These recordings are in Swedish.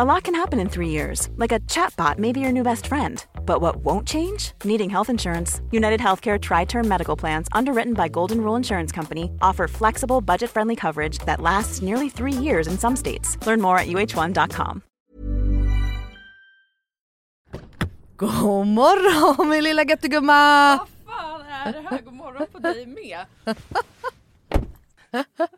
A lot can happen in three years, like a chatbot may be your new best friend. But what won't change? Needing health insurance. United Healthcare Tri Term Medical Plans, underwritten by Golden Rule Insurance Company, offer flexible, budget friendly coverage that lasts nearly three years in some states. Learn more at uh1.com. God morgon min lilla göttegumma! Vad fan är det här? God morgon på dig med.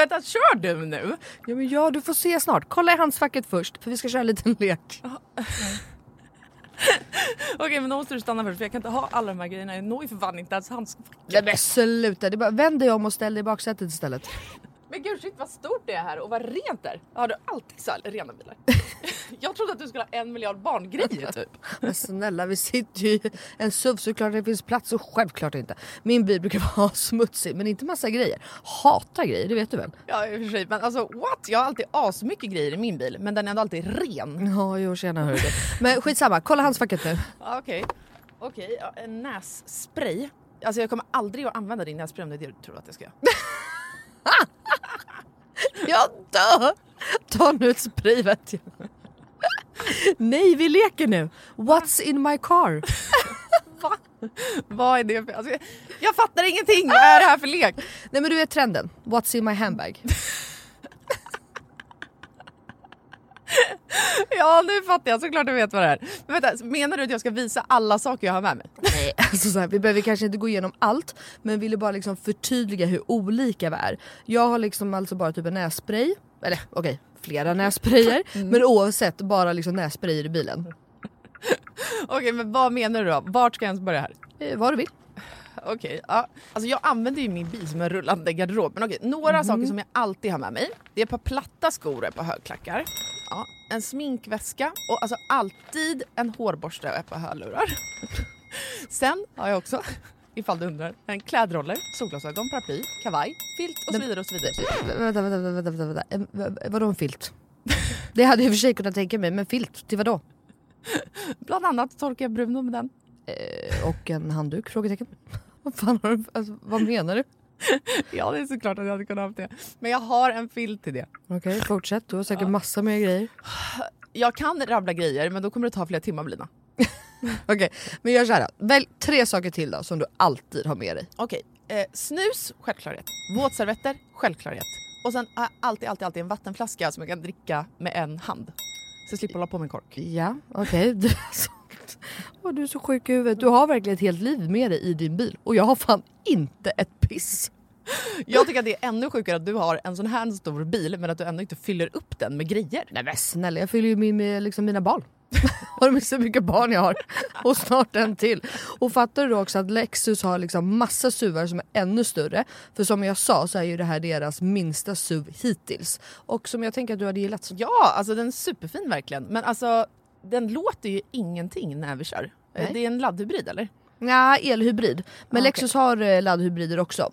Vänta, kör du nu? Ja, men ja, du får se snart. Kolla i handskfacket först, för vi ska köra en liten lek. Okej, men då måste du stanna först för jag kan inte ha alla de här grejerna. Jag når ju för fan inte ens handskfacket. Ja, men sluta, det är bara, vänd dig om och ställ dig i baksätet istället. Men gud shit vad stort det är här och vad rent det är. Har du alltid så här rena bilar? jag trodde att du skulle ha en miljard barngrejer typ. Men snälla, vi sitter ju i en SUV såklart det finns plats och självklart inte. Min bil brukar vara smutsig men inte massa grejer. Hatar grejer, det vet du väl? Ja i och för sig men alltså what? Jag har alltid asmycket grejer i min bil men den är ändå alltid ren. Ja, jo tjena hörru. Men skitsamma, kolla handskfacket nu. Ja, Okej, okej ja, en nässpray. Alltså jag kommer aldrig att använda din nässpray om det är det du tror att jag ska göra. Jag dör! Ta nu ett spray vet jag. Nej, vi leker nu. What's in my car? Va? Vad är det för... Alltså, jag, fattar ingenting! Vad är det här för lek? Nej men du vet trenden. What's in my handbag? Ja nu fattar jag, såklart du vet vad det är. Men vänta, menar du att jag ska visa alla saker jag har med mig? Nej, alltså så här, vi behöver kanske inte gå igenom allt men ville bara liksom förtydliga hur olika vi är. Jag har liksom alltså bara typ en nässpray, eller okej flera nässprayer men oavsett bara liksom nässprayer i bilen. Okej men vad menar du då? Vart ska jag ens börja här? Eh, vad du vill. Okej, ja. Alltså jag använder ju min bil som en rullande garderob. Men okej, några saker som jag alltid har med mig. Det är ett par platta skor och ett par högklackar. Ja, en sminkväska och alltså alltid en hårborste och ett par hörlurar. Sen har jag också ifall du undrar. En klädroller, solglasögon, paraply, kavaj, filt och så vidare och så vidare. Vänta, vänta, vänta, vänta, vänta. Vadå en filt? Det hade jag i och för sig kunnat tänka mig, men filt till vadå? Bland annat torkar jag Bruno med den. Eh, Och en handduk? Frågetecken. Vad fan har du, alltså, vad menar du? Ja, det är såklart att jag hade kunnat ha det. Men jag har en filt till det. Okej, fortsätt. Du har säkert massa mer grejer. Jag kan rabbla grejer, men då kommer det ta flera timmar Lina. Okej, men gör såhär då. Välj tre saker till då som du alltid har med dig. Okej, eh, snus, självklarhet. Våtservetter, självklarhet. Och sen har jag alltid, alltid, alltid en vattenflaska som jag kan dricka med en hand. Så jag slipper hålla på med en kork. Ja, okej. Så- Åh, du är så sjuk i huvudet. Du har verkligen ett helt liv med dig i din bil. Och jag har fan inte ett piss. Jag tycker att det är ännu sjukare att du har en sån här stor bil men att du ändå inte fyller upp den med grejer. Nej men snälla, jag fyller ju min med liksom mina barn. har du hur mycket barn jag har? Och snart en till. Och fattar du också att Lexus har liksom massa SUVar som är ännu större. För som jag sa så är ju det här deras minsta SUV hittills. Och som jag tänker att du hade gillat. Ja, alltså den är superfin verkligen. Men alltså den låter ju ingenting när vi kör. Nej. Det är en laddhybrid eller? Ja, elhybrid. Men Ah, Lexus har eh, laddhybrider också.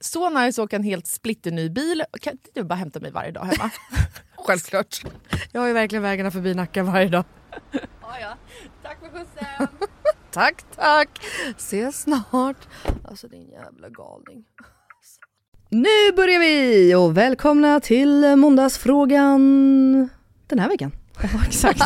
Så nice att åka en helt splitterny bil. Kan inte du bara hämta mig varje dag hemma? Självklart. Jag har ju verkligen vägarna förbi Nacka varje dag. ja, ja. Tack för skjutsen. Tack tack. Ses snart. Alltså din jävla galning. Nu börjar vi och välkomna till måndagsfrågan den här veckan. Ja, exakt.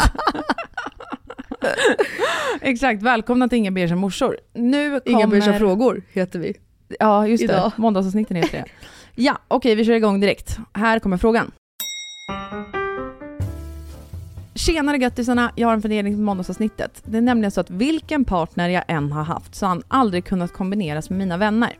exakt, välkomna till Inga beiga morsor. Nu kommer... Inga beiga frågor heter vi. Ja, just det. Idag. Måndagsavsnitten heter det. Ja, okej, vi kör igång direkt. Här kommer frågan. Tjenare göttisarna, jag har en fundering på måndagsavsnittet. Det är nämligen så att vilken partner jag än har haft så har han aldrig kunnat kombineras med mina vänner.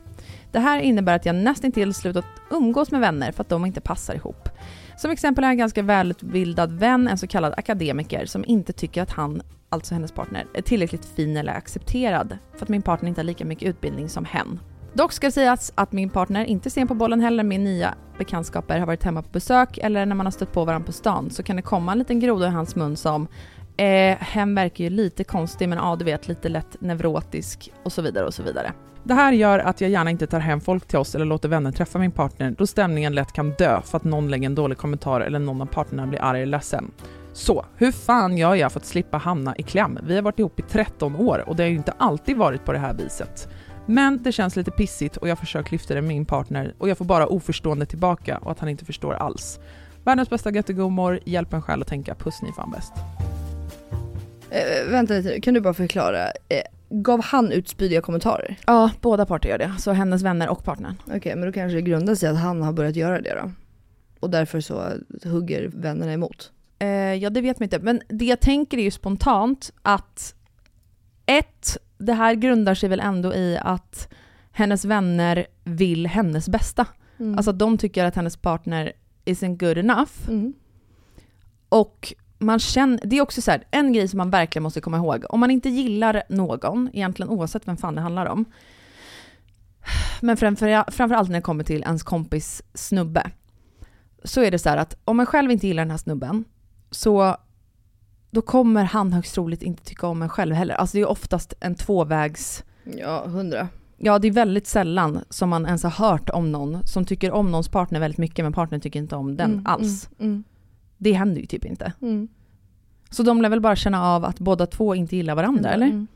Det här innebär att jag nästintill slutat umgås med vänner för att de inte passar ihop. Som exempel jag en ganska välutbildad vän, en så kallad akademiker, som inte tycker att han, alltså hennes partner, är tillräckligt fin eller accepterad för att min partner inte har lika mycket utbildning som hen. Dock ska sägas att min partner inte är sen på bollen heller. Min nya bekantskaper har varit hemma på besök eller när man har stött på varandra på stan så kan det komma en liten groda i hans mun som eh, hen verkar ju lite konstig men ja du vet lite lätt neurotisk och så vidare och så vidare. Det här gör att jag gärna inte tar hem folk till oss eller låter vänner träffa min partner då stämningen lätt kan dö för att någon lägger en dålig kommentar eller någon av partnerna blir arg eller ledsen. Så, hur fan gör jag för att slippa hamna i kläm? Vi har varit ihop i 13 år och det har ju inte alltid varit på det här viset. Men det känns lite pissigt och jag försöker lyfta det med min partner och jag får bara oförstående tillbaka och att han inte förstår alls. Världens bästa göttegummor, hjälp en själv att tänka, puss ni fan bäst. Eh, vänta lite, kan du bara förklara? Eh, gav han ut spydiga kommentarer? Ja, båda parter gör det. Så hennes vänner och partnern. Okej, men då kanske det grundar sig att han har börjat göra det då? Och därför så hugger vännerna emot? Eh, ja, det vet man inte. Men det jag tänker är ju spontant att ett, det här grundar sig väl ändå i att hennes vänner vill hennes bästa. Mm. Alltså de tycker att hennes partner isn't good enough. Mm. Och man känner, det är också så här, en grej som man verkligen måste komma ihåg. Om man inte gillar någon, egentligen oavsett vem fan det handlar om, men framför, framförallt när det kommer till ens kompis snubbe, så är det så här att om man själv inte gillar den här snubben, så då kommer han högst troligt inte tycka om en själv heller. Alltså det är oftast en tvåvägs... Ja, hundra. Ja, det är väldigt sällan som man ens har hört om någon som tycker om någons partner väldigt mycket men partnern tycker inte om den Mm, alls. Mm, Det händer ju typ inte. mm, mm. Så de lär väl bara känna av att båda två inte gillar varandra, eller? Mm.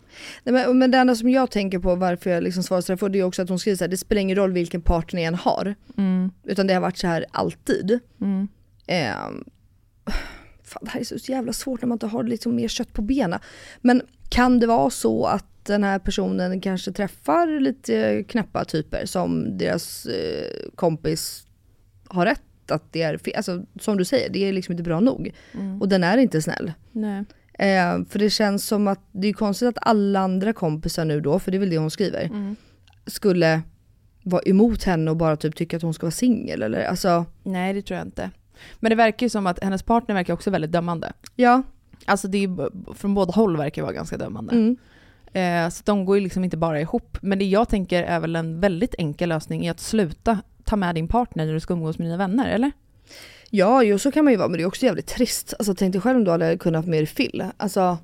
Nej, men, men det enda som jag tänker på varför jag liksom svarar sådär för det är också att hon skriver såhär, det spelar ingen roll vilken partner jag än har. Mm. Utan det har varit så här alltid. Mm. Fan, det här är så jävla svårt när man inte har liksom mer kött på benen. Men kan det vara så att den här personen kanske träffar lite knäppa typer som deras eh, kompis har rätt att det är. Alltså som du säger, det är liksom inte bra nog. Mm. Och den är inte snäll. Nej. Eh, för det känns som att det är konstigt att alla andra kompisar nu då, för det är väl det hon skriver, Mm. skulle vara emot henne och bara typ tycka att hon ska vara singel eller alltså. Nej, det tror jag inte. Men det verkar ju som att hennes partner verkar också väldigt dömande. Ja. Alltså det är, ju- från båda håll verkar vara ganska dömande. Mm. Eh, så de går ju liksom inte bara ihop. Men det jag tänker är väl en väldigt enkel lösning i att sluta ta med din partner när du ska umgås med dina vänner, eller? Ja, jo så kan man ju vara men det är också jävligt trist. Alltså tänk dig själv om du hade kunnat ha med dig Phil. Alltså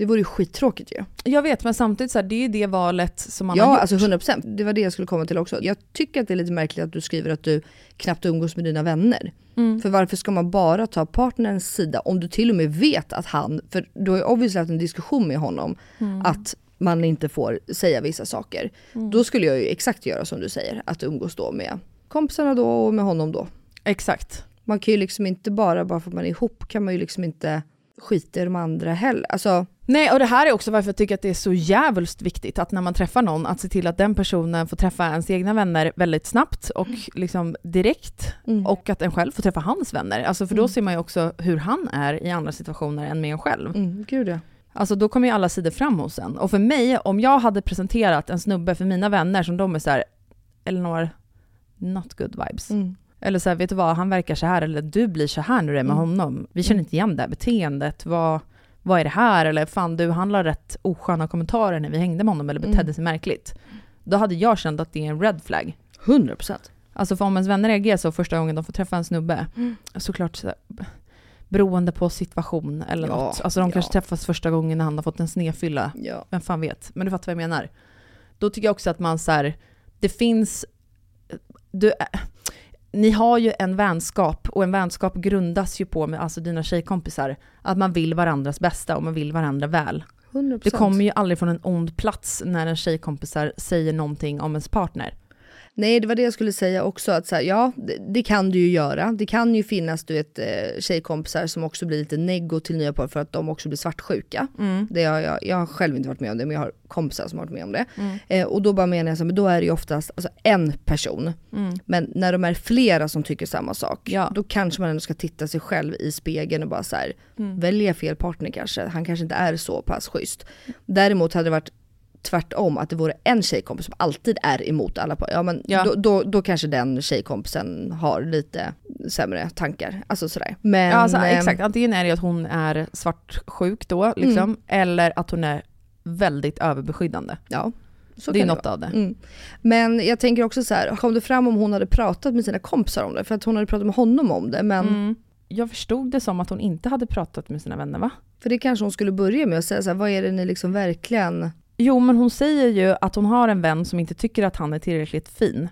det vore ju skittråkigt ju. Jag vet, men samtidigt så här, det är ju det valet som man har Ja, gjort. alltså 100%. Det var det jag skulle komma till också. Jag tycker att det är lite märkligt att du skriver att du knappt umgås med dina vänner. Mm. För varför ska man bara ta partnerns sida om du till och med vet att han, för du har ju obviously haft en diskussion med honom Mm. att man inte får säga vissa saker. Då skulle jag ju exakt göra som du säger, att umgås då med kompisarna då och med honom då. Exakt. Man kan ju liksom inte bara, bara för att man är ihop kan man ju liksom inte skita i de andra heller. Alltså, Nej, och det här är också varför jag tycker att det är så jävligt viktigt att när man träffar någon, att se till att den personen får träffa ens egna vänner väldigt snabbt och liksom direkt. Mm. Och att en själv får träffa hans vänner. Alltså för då ser man ju också hur han är i andra situationer än med en själv. mm, gud ja. Alltså då kommer ju alla sidor fram hos en. Och för mig, om jag hade presenterat en snubbe för mina vänner som de är så här, Elinor, not good vibes. Mm. Eller så här, vet du vad, han verkar så här, eller du blir så här när du är med Mm. honom. Vi känner inte igen det här beteendet. Vad, vad är det här? Eller fan, du han la rätt osköna kommentarer när vi hängde med honom eller betedde Mm. sig märkligt. Då hade jag känt att det är en red flag. 100%. Alltså för om ens vänner reagerar så första gången de får träffa en snubbe, Mm. såklart så beroende på situation eller Ja, något. Alltså de ja. kanske träffas första gången när han har fått en snedfylla. Ja. Vem fan vet? Men du fattar vad jag menar. Då tycker jag också att man så här, det finns, du, ni har ju en vänskap och en vänskap grundas ju på med alltså dina tjejkompisar, att man vill varandras bästa och man vill varandra väl. 100%. Det kommer ju aldrig från en ond plats när en tjejkompisar säger någonting om ens partner. Nej, det var det jag skulle säga också. Att så här, ja, det, det kan du ju göra. Det kan ju finnas du vet, eh, tjejkompisar som också blir lite neggo till nya par för att de också blir svartsjuka. Det har jag, jag har själv inte varit med om det, men jag har kompisar som har varit med om det. Eh, och då bara menar jag så här, men då är det ju oftast alltså, en person. Men när de är flera som tycker samma sak, Ja. då kanske man ändå ska titta sig själv i spegeln och bara så här, välja fel partner kanske. Han kanske inte är så pass schysst. Däremot hade det varit tvärtom, att det vore en tjejkompis som alltid är emot alla par, ja men Ja. Då, då, då kanske den tjejkompisen har lite sämre tankar. Alltså sådär. Men, Ja, alltså, ehm, exakt, antingen är det att hon är svartsjuk då, liksom, eller att hon är väldigt överbeskyddande. Ja, så det är något vara. av det. Mm. Men jag tänker också så här, kom det fram om hon hade pratat med sina kompisar om det? För att hon hade pratat med honom om det, men Mm. Jag förstod det som att hon inte hade pratat med sina vänner va? för det kanske hon skulle börja med att säga så här, vad är det ni liksom verkligen Jo men hon säger ju att hon har en vän som inte tycker att han är tillräckligt fin.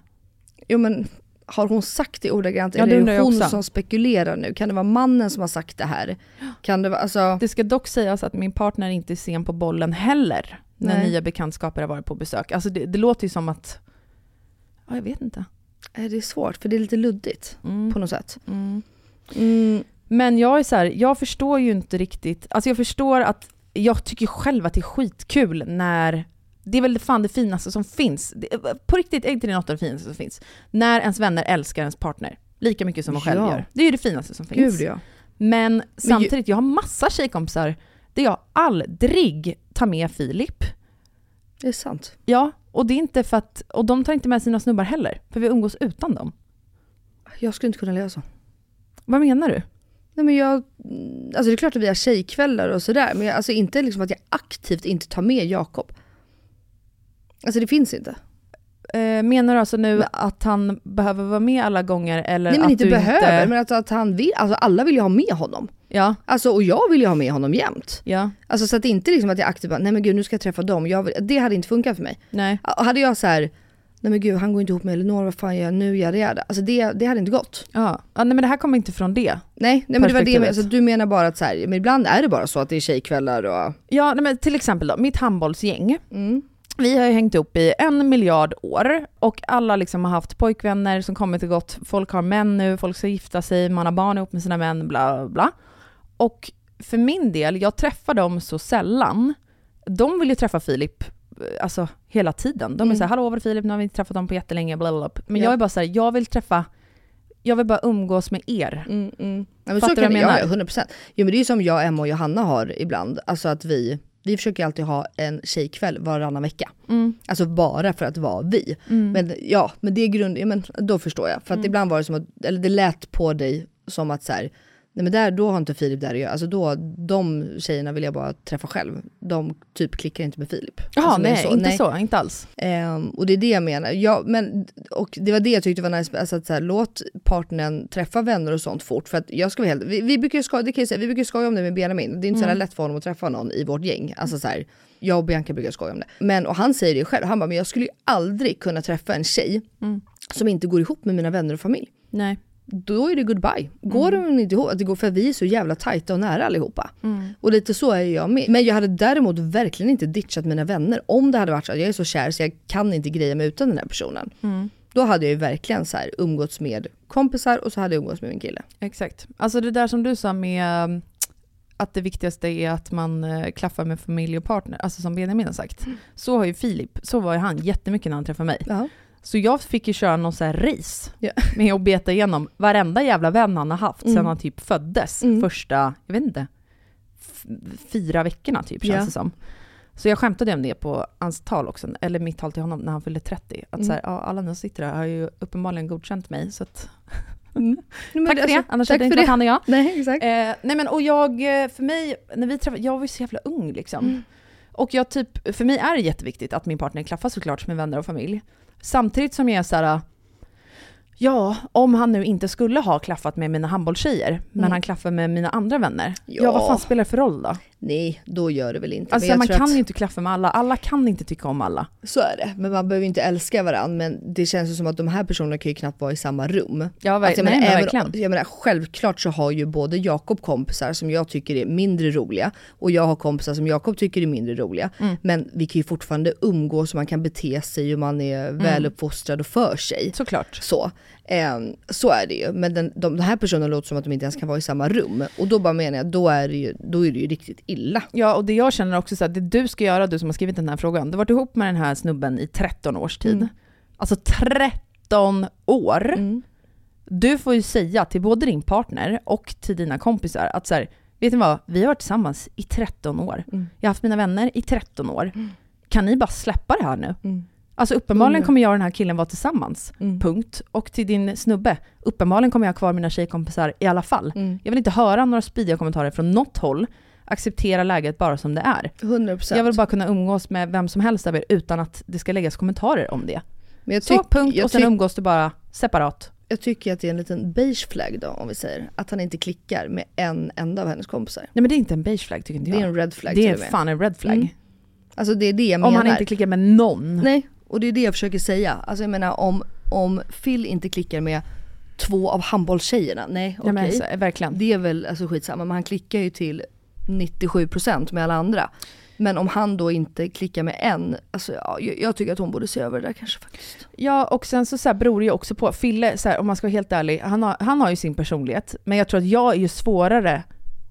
Jo men har hon sagt det ordagrant? Ja, eller är det hon också. som spekulerar nu? Kan det vara mannen som har sagt det här? Kan det vara, alltså... Det ska dock sägas att min partner inte är sen på bollen heller när Nej. nya bekantskaper har varit på besök. Alltså det, det låter ju som att, ja jag vet inte. Det är svårt, för det är lite luddigt Mm. på något sätt. Mm. Mm, Men jag är så här, jag förstår ju inte riktigt, alltså jag förstår att, jag tycker själv att det är skitkul när, det är väl fan det finaste som finns. På riktigt är inte det något av det finaste som finns. När ens vänner älskar ens partner. Lika mycket som man själv Ja. gör. Det är ju det finaste som finns. gud ja. Men samtidigt, jag har massa tjejkompisar där jag aldrig tar med Filip. Det är sant. Ja, och det är inte för att, och de tar inte med sina snubbar heller, för vi umgås utan dem. Jag skulle inte kunna leva så. Vad menar du? Nej men jag, alltså det är klart att vi har tjejkvällar och sådär, men jag, alltså inte liksom att jag aktivt inte tar med Jakob. Alltså det finns inte. Eh, menar du alltså nu att han behöver vara med alla gånger eller Nej men att inte du behöver, inte... men att, att han vill, alltså alla vill ju ha med honom. Ja, Alltså och jag vill ju ha med honom jämt. ja, Alltså så att det inte liksom att jag aktivt bara, nej men gud nu ska jag träffa dem, vill, det hade inte funkat för mig. nej. Hade jag så här, nej men gud han går inte ihop med Elinor, vad fan gör jag nu, yada yada. Alltså det, det hade inte gått. Ja. ja, nej men det här kommer inte från det. Nej, nej men det var det, alltså, du menar bara att så här, men ibland är det bara så att det är tjejkvällar och... Ja, nej, men till exempel då, mitt handbollsgäng. Mm. Vi har ju hängt upp i en miljard år och alla liksom har haft pojkvänner som kommit och gått. Folk har män nu, folk ska gifta sig, man har barn ihop med sina män, bla bla. Och för min del, jag träffar dem så sällan. De vill ju träffa Filip alltså, hela tiden. De är Mm. såhär, hallå var är Filip, nu har vi inte träffat dem på jättelänge, bla bla bla. Men Ja. jag är bara såhär, jag vill träffa, jag vill bara umgås med er. Mm, mm. Ja, Fattar du vad det, jag ja, menar? ja, 100%. Jo men det är ju som jag, Emma och Johanna har ibland, alltså att vi, vi försöker alltid ha en tjejkväll varannan vecka. Mm. Alltså bara för att vara vi. Men ja, men det är grund, ja, men då förstår jag. För att ibland var det som att, eller det lät på dig som att så här, nej men där, då har inte Filip där att göra. Alltså då, de tjejerna vill jag bara träffa själv. De typ klickar inte med Filip. Jaha, alltså, nej, inte så, inte alls. Ehm, och det är det jag menar. Ja, men, och det var det jag tyckte var nice, alltså att så här, låt partnern träffa vänner och sånt fort. För att jag ska vara helt, vi, vi brukar skoja, det kan jag säga, vi brukar skoja om det med Benjamin. Det är inte så Mm. jävla lätt för honom att träffa någon i vårt gäng. Alltså så här, jag och Bianca brukar skoja om det. Men, och han säger det själv, han bara, men jag skulle ju aldrig kunna träffa en tjej Mm. som inte går ihop med mina vänner och familj. Nej. Då är det goodbye. Går de inte ihop, att det går för vi är så jävla tajta och nära allihopa. Och lite så är jag med. Men jag hade däremot verkligen inte ditchat mina vänner om det hade varit så att jag är så kär så jag kan inte greja mig utan den här personen. Då hade jag ju verkligen så här umgåtts med kompisar och så hade jag umgåtts med min kille. Exakt. Alltså det där som du sa med um, att det viktigaste är att man eh, klaffar med familj och partner, alltså som Benjamin har sagt. Så har ju Filip, så var ju han jättemycket när han träffade mig. Ja. Så jag fick ju köra någon så här race Ja. med att beta igenom varenda jävla vän han har haft Mm. sedan han typ föddes. Mm. Första, jag vet inte, fyra veckorna typ känns Ja. det som. Så jag skämtade om det på hans tal också, eller mitt tal till honom när han fyllde 30. Att Mm. så här, ja, alla ni sitter här har ju uppenbarligen godkänt mig. Så att, men tack för det, alltså, annars tack hade det inte varit det. han och jag. Nej exakt. Eh, nej men och jag, eh, för mig, när vi träffade, jag var ju så jävla ung liksom. Mm. Och jag typ, för mig är det jätteviktigt att min partner klaffar såklart med vänner och familj. Samtidigt som jag är såhär, ja, om han nu inte skulle ha klaffat med mina handbollstjejer, men Mm. han klaffar med mina andra vänner. Ja. Ja. vad fan spelar det för roll då? Nej, då gör det väl inte. Alltså men man kan att, ju inte klaffa med alla, alla kan inte tycka om alla. Så är det, men man behöver inte älska varandra. Men det känns ju som att de här personerna kan ju knappt vara i samma rum. Ja, ver- Alltså, nej, menar, men verkligen. Jag menar, självklart så har ju både Jakob kompisar som jag tycker är mindre roliga och jag har kompisar som Jakob tycker är mindre roliga. Mm. Men vi kan ju fortfarande umgås och man kan bete sig och man är Mm. väluppfostrad och för sig. Såklart. Så, Ehm, så är det ju. Men den, de, de här personerna låter som att de inte ens kan vara i samma rum. Och då bara menar jag, då är det ju, då är det ju riktigt illa. Ja, och det jag känner också så att det du ska göra, du som har skrivit den här frågan, du har varit ihop med den här snubben i 13 års tid. Mm. Alltså 13 år! Mm. Du får ju säga till både din partner och till dina kompisar att så här, vet ni vad, vi har varit tillsammans i 13 år. Mm. Jag har haft mina vänner i 13 år. Kan ni bara släppa det här nu? Alltså uppenbarligen Mm. kommer jag och den här killen vara tillsammans. Mm. Punkt. Och till din snubbe, uppenbarligen kommer jag ha kvar mina tjejkompisar i alla fall. Mm. Jag vill inte höra några spydiga kommentarer från något håll. Acceptera läget bara som det är. 100%. Jag vill bara kunna umgås med vem som helst av er utan att det ska läggas kommentarer om det. Jag Så, punkt. jag Och sen umgås du bara separat. Jag tycker att det är en liten beige flag då, om vi säger. Att han inte klickar med en enda av hennes kompisar. Nej men det är inte en beige flag tycker inte Det är jag. en red flag det är fan en red flag. Mm. Alltså det är det jag Om menar. han inte klickar med någon. Nej, och det är det jag försöker säga. Alltså jag menar om, om Phil inte klickar med två av handbollstjejerna, nej okej. Ja, men alltså, verkligen. Det är väl alltså skitsamma, men han klickar ju till 97% med alla andra. Men om han då inte klickar med en, alltså ja, jag, jag tycker att hon borde se över det där kanske faktiskt. Ja och sen så, så här, beror det ju också på, Fille, så här, om man ska vara helt ärlig, han har, han har ju sin personlighet. Men jag tror att jag är ju svårare,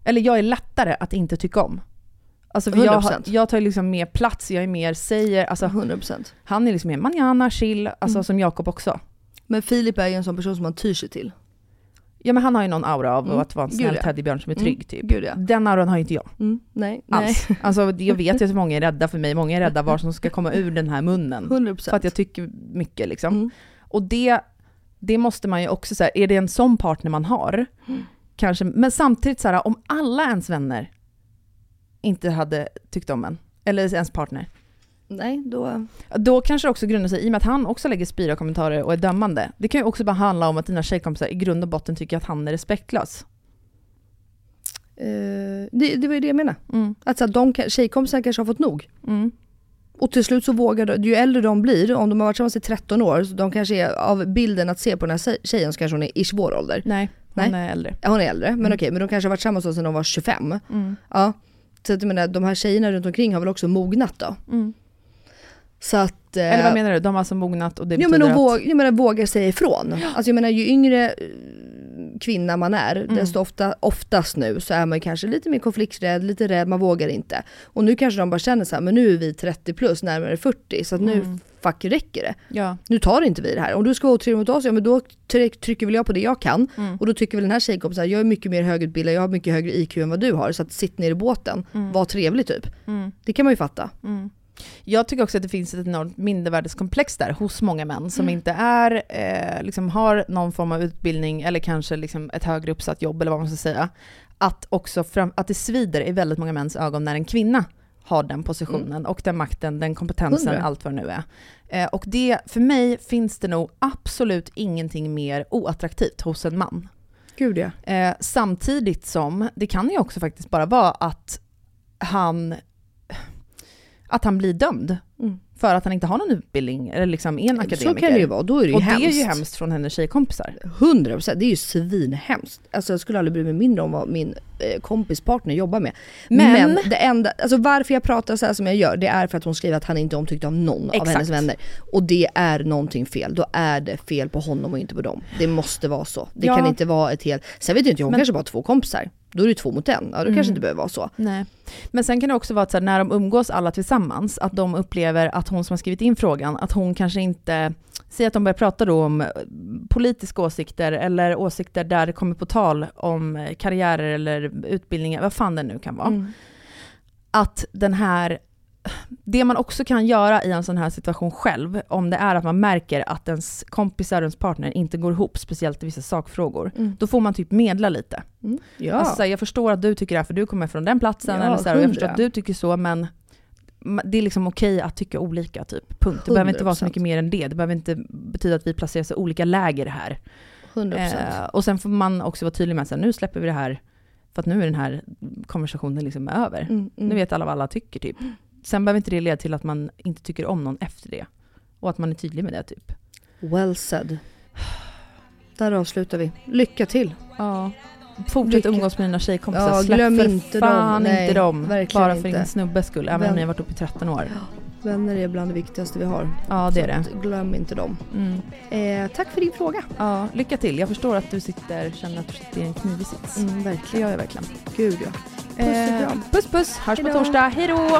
eller jag är lättare att inte tycka om. Alltså för jag, har- 100%. jag tar ju liksom mer plats, jag är mer säger, alltså 100%. han är liksom mer manana, chill, alltså Mm. som Jakob också. Men Filip är ju en sån person som man tyr sig till. Ja men han har ju någon aura av Mm. att vara en Gud, snäll ja. teddybjörn som är Mm. trygg typ. Gud ja. Den auran har ju inte jag Mm. Nej, nej. alls. Alltså jag vet ju att många är rädda för mig, många är rädda vad som ska komma ur den här munnen. 100%. För att jag tycker mycket liksom. Mm. Och det, det måste man ju också säga, är det en sån partner man har, Mm. kanske, men samtidigt så här, om alla ens vänner inte hade tyckt om en, eller ens partner, Nej, då... då kanske det också grundar sig, i och med att han också lägger spira kommentarer och är dömande, det kan ju också bara handla om att dina tjejkompisar i grund och botten tycker att han är respektlös. Eh, det, det var ju det jag menade. Mm. Att så att de, tjejkompisar kanske har fått nog. Mm. Och till slut så vågar de, ju äldre de blir, om de har varit tillsammans i 13 år, så de kanske är av bilden att se på den här tjej- tjejen så kanske hon är ish vår ålder. Nej, hon Nej. är äldre. Ja, hon är äldre, men okej, men de kanske har varit tillsammans sedan de var 25. Mm. Ja. Så att jag menar, de här tjejerna runt omkring har väl också mognat då. Mm. Så att... eh, Eller vad menar du? De har alltså mognat och det Jo betyder men de att... våg, jag menar, vågar säga ifrån. Alltså jag menar ju yngre eh, kvinna man är, Mm. desto ofta, oftast nu så är man kanske lite mer konflikträdd, lite rädd, man vågar inte. Och nu kanske de bara känner så här, men nu är vi 30 plus, närmare 40, så att nu Mm. Fuck räcker det? Ja. Nu tar inte vi det här. Om du ska vara otrevlig mot oss, ja men då tryck- trycker väl jag på det jag kan. Mm. Och då tycker väl den här tjejkompisen, jag är mycket mer högutbildad, jag har mycket högre IQ än vad du har. Så att sitt ner i båten, Mm. var trevlig typ. Det kan man ju fatta. Jag tycker också att det finns ett enormt mindervärdeskomplex där hos många män som Mm. inte är, eh, liksom har någon form av utbildning eller kanske liksom ett högre uppsatt jobb eller vad man ska säga. Att, också fram, att det svider i väldigt många mäns ögon när en kvinna har den positionen och den makten, den kompetensen, Hundra. allt vad det nu är. Eh, och det, för mig finns det nog absolut ingenting mer oattraktivt hos en man. Gud ja. Eh, samtidigt som det kan ju också faktiskt bara vara att han, att han blir dömd Mm. För att han inte har någon utbildning eller liksom är en akademiker. Så kan det ju vara, då är det ju Och hemskt. det är ju hemskt från hennes tjejkompisar. 100% det är ju svinhemskt. Alltså jag skulle aldrig bry mig mindre om vad min eh, kompis partner jobbar med. Men, Men- det enda, alltså varför jag pratar så här som jag gör, det är för att hon skriver att han inte är omtyckt av någon av Exakt. hennes vänner. Och det är någonting fel. Då är det fel på honom och inte på dem. Det måste vara så. Det Ja. kan inte vara ett helt... Sen vet jag inte, hon Men- kanske bara har två kompisar. Då är det två mot en. Ja, då kanske inte behöver vara så. Nej. Men sen kan det också vara att så här, när de umgås alla tillsammans, att de upplever att hon som har skrivit in frågan, att hon kanske inte, säg att de börjar prata då om eh, politiska åsikter eller åsikter där det kommer på tal om eh, karriärer eller utbildningar, vad fan det nu kan vara. Mm. Att den här, det man också kan göra i en sån här situation själv, om det är att man märker att ens kompisar och ens partner inte går ihop, speciellt i vissa sakfrågor, Mm. då får man typ medla lite. Mm. Ja. Alltså, jag förstår att du tycker det här för du kommer från den platsen, Ja, eller så här, och jag förstår att du tycker så, men det är liksom okej att tycka olika, typ. Punkt. Det behöver inte vara så 100%. mycket mer än det. Det behöver inte betyda att vi placeras i olika läger här. 100%. Eh, och sen får man också vara tydlig med att nu släpper vi det här, för att nu är den här konversationen liksom över. Mm, mm. Nu vet alla vad alla tycker, typ. Sen behöver inte det leda till att man inte tycker om någon efter det. Och att man är tydlig med det, typ. Well said. Där avslutar vi. Lycka till! Ja. Fortsätt Lycka. umgås med dina tjejkompisar. Ja, Släpp glöm för inte dem. fan Nej, inte dem. Bara för inte. din snubbes skull. Även Vem- om ni har varit uppe i 13 år. Vänner är bland det viktigaste vi har. Ja, det är det. Glöm inte dem. Mm. Eh, tack för din fråga. Ja, lycka till. Jag förstår att du sitter, känner att du sitter i en knivig sits. Mm, Det verkligen. gör jag verkligen. Gud ja. Puss och Eh, puss puss, hörs på Hejdå. torsdag. Hej då!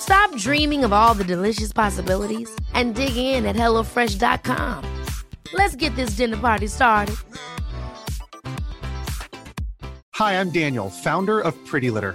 Stop dreaming of all the delicious possibilities and dig in at HelloFresh.com. Let's get this dinner party started. Hi, I'm Daniel, founder of Pretty Litter.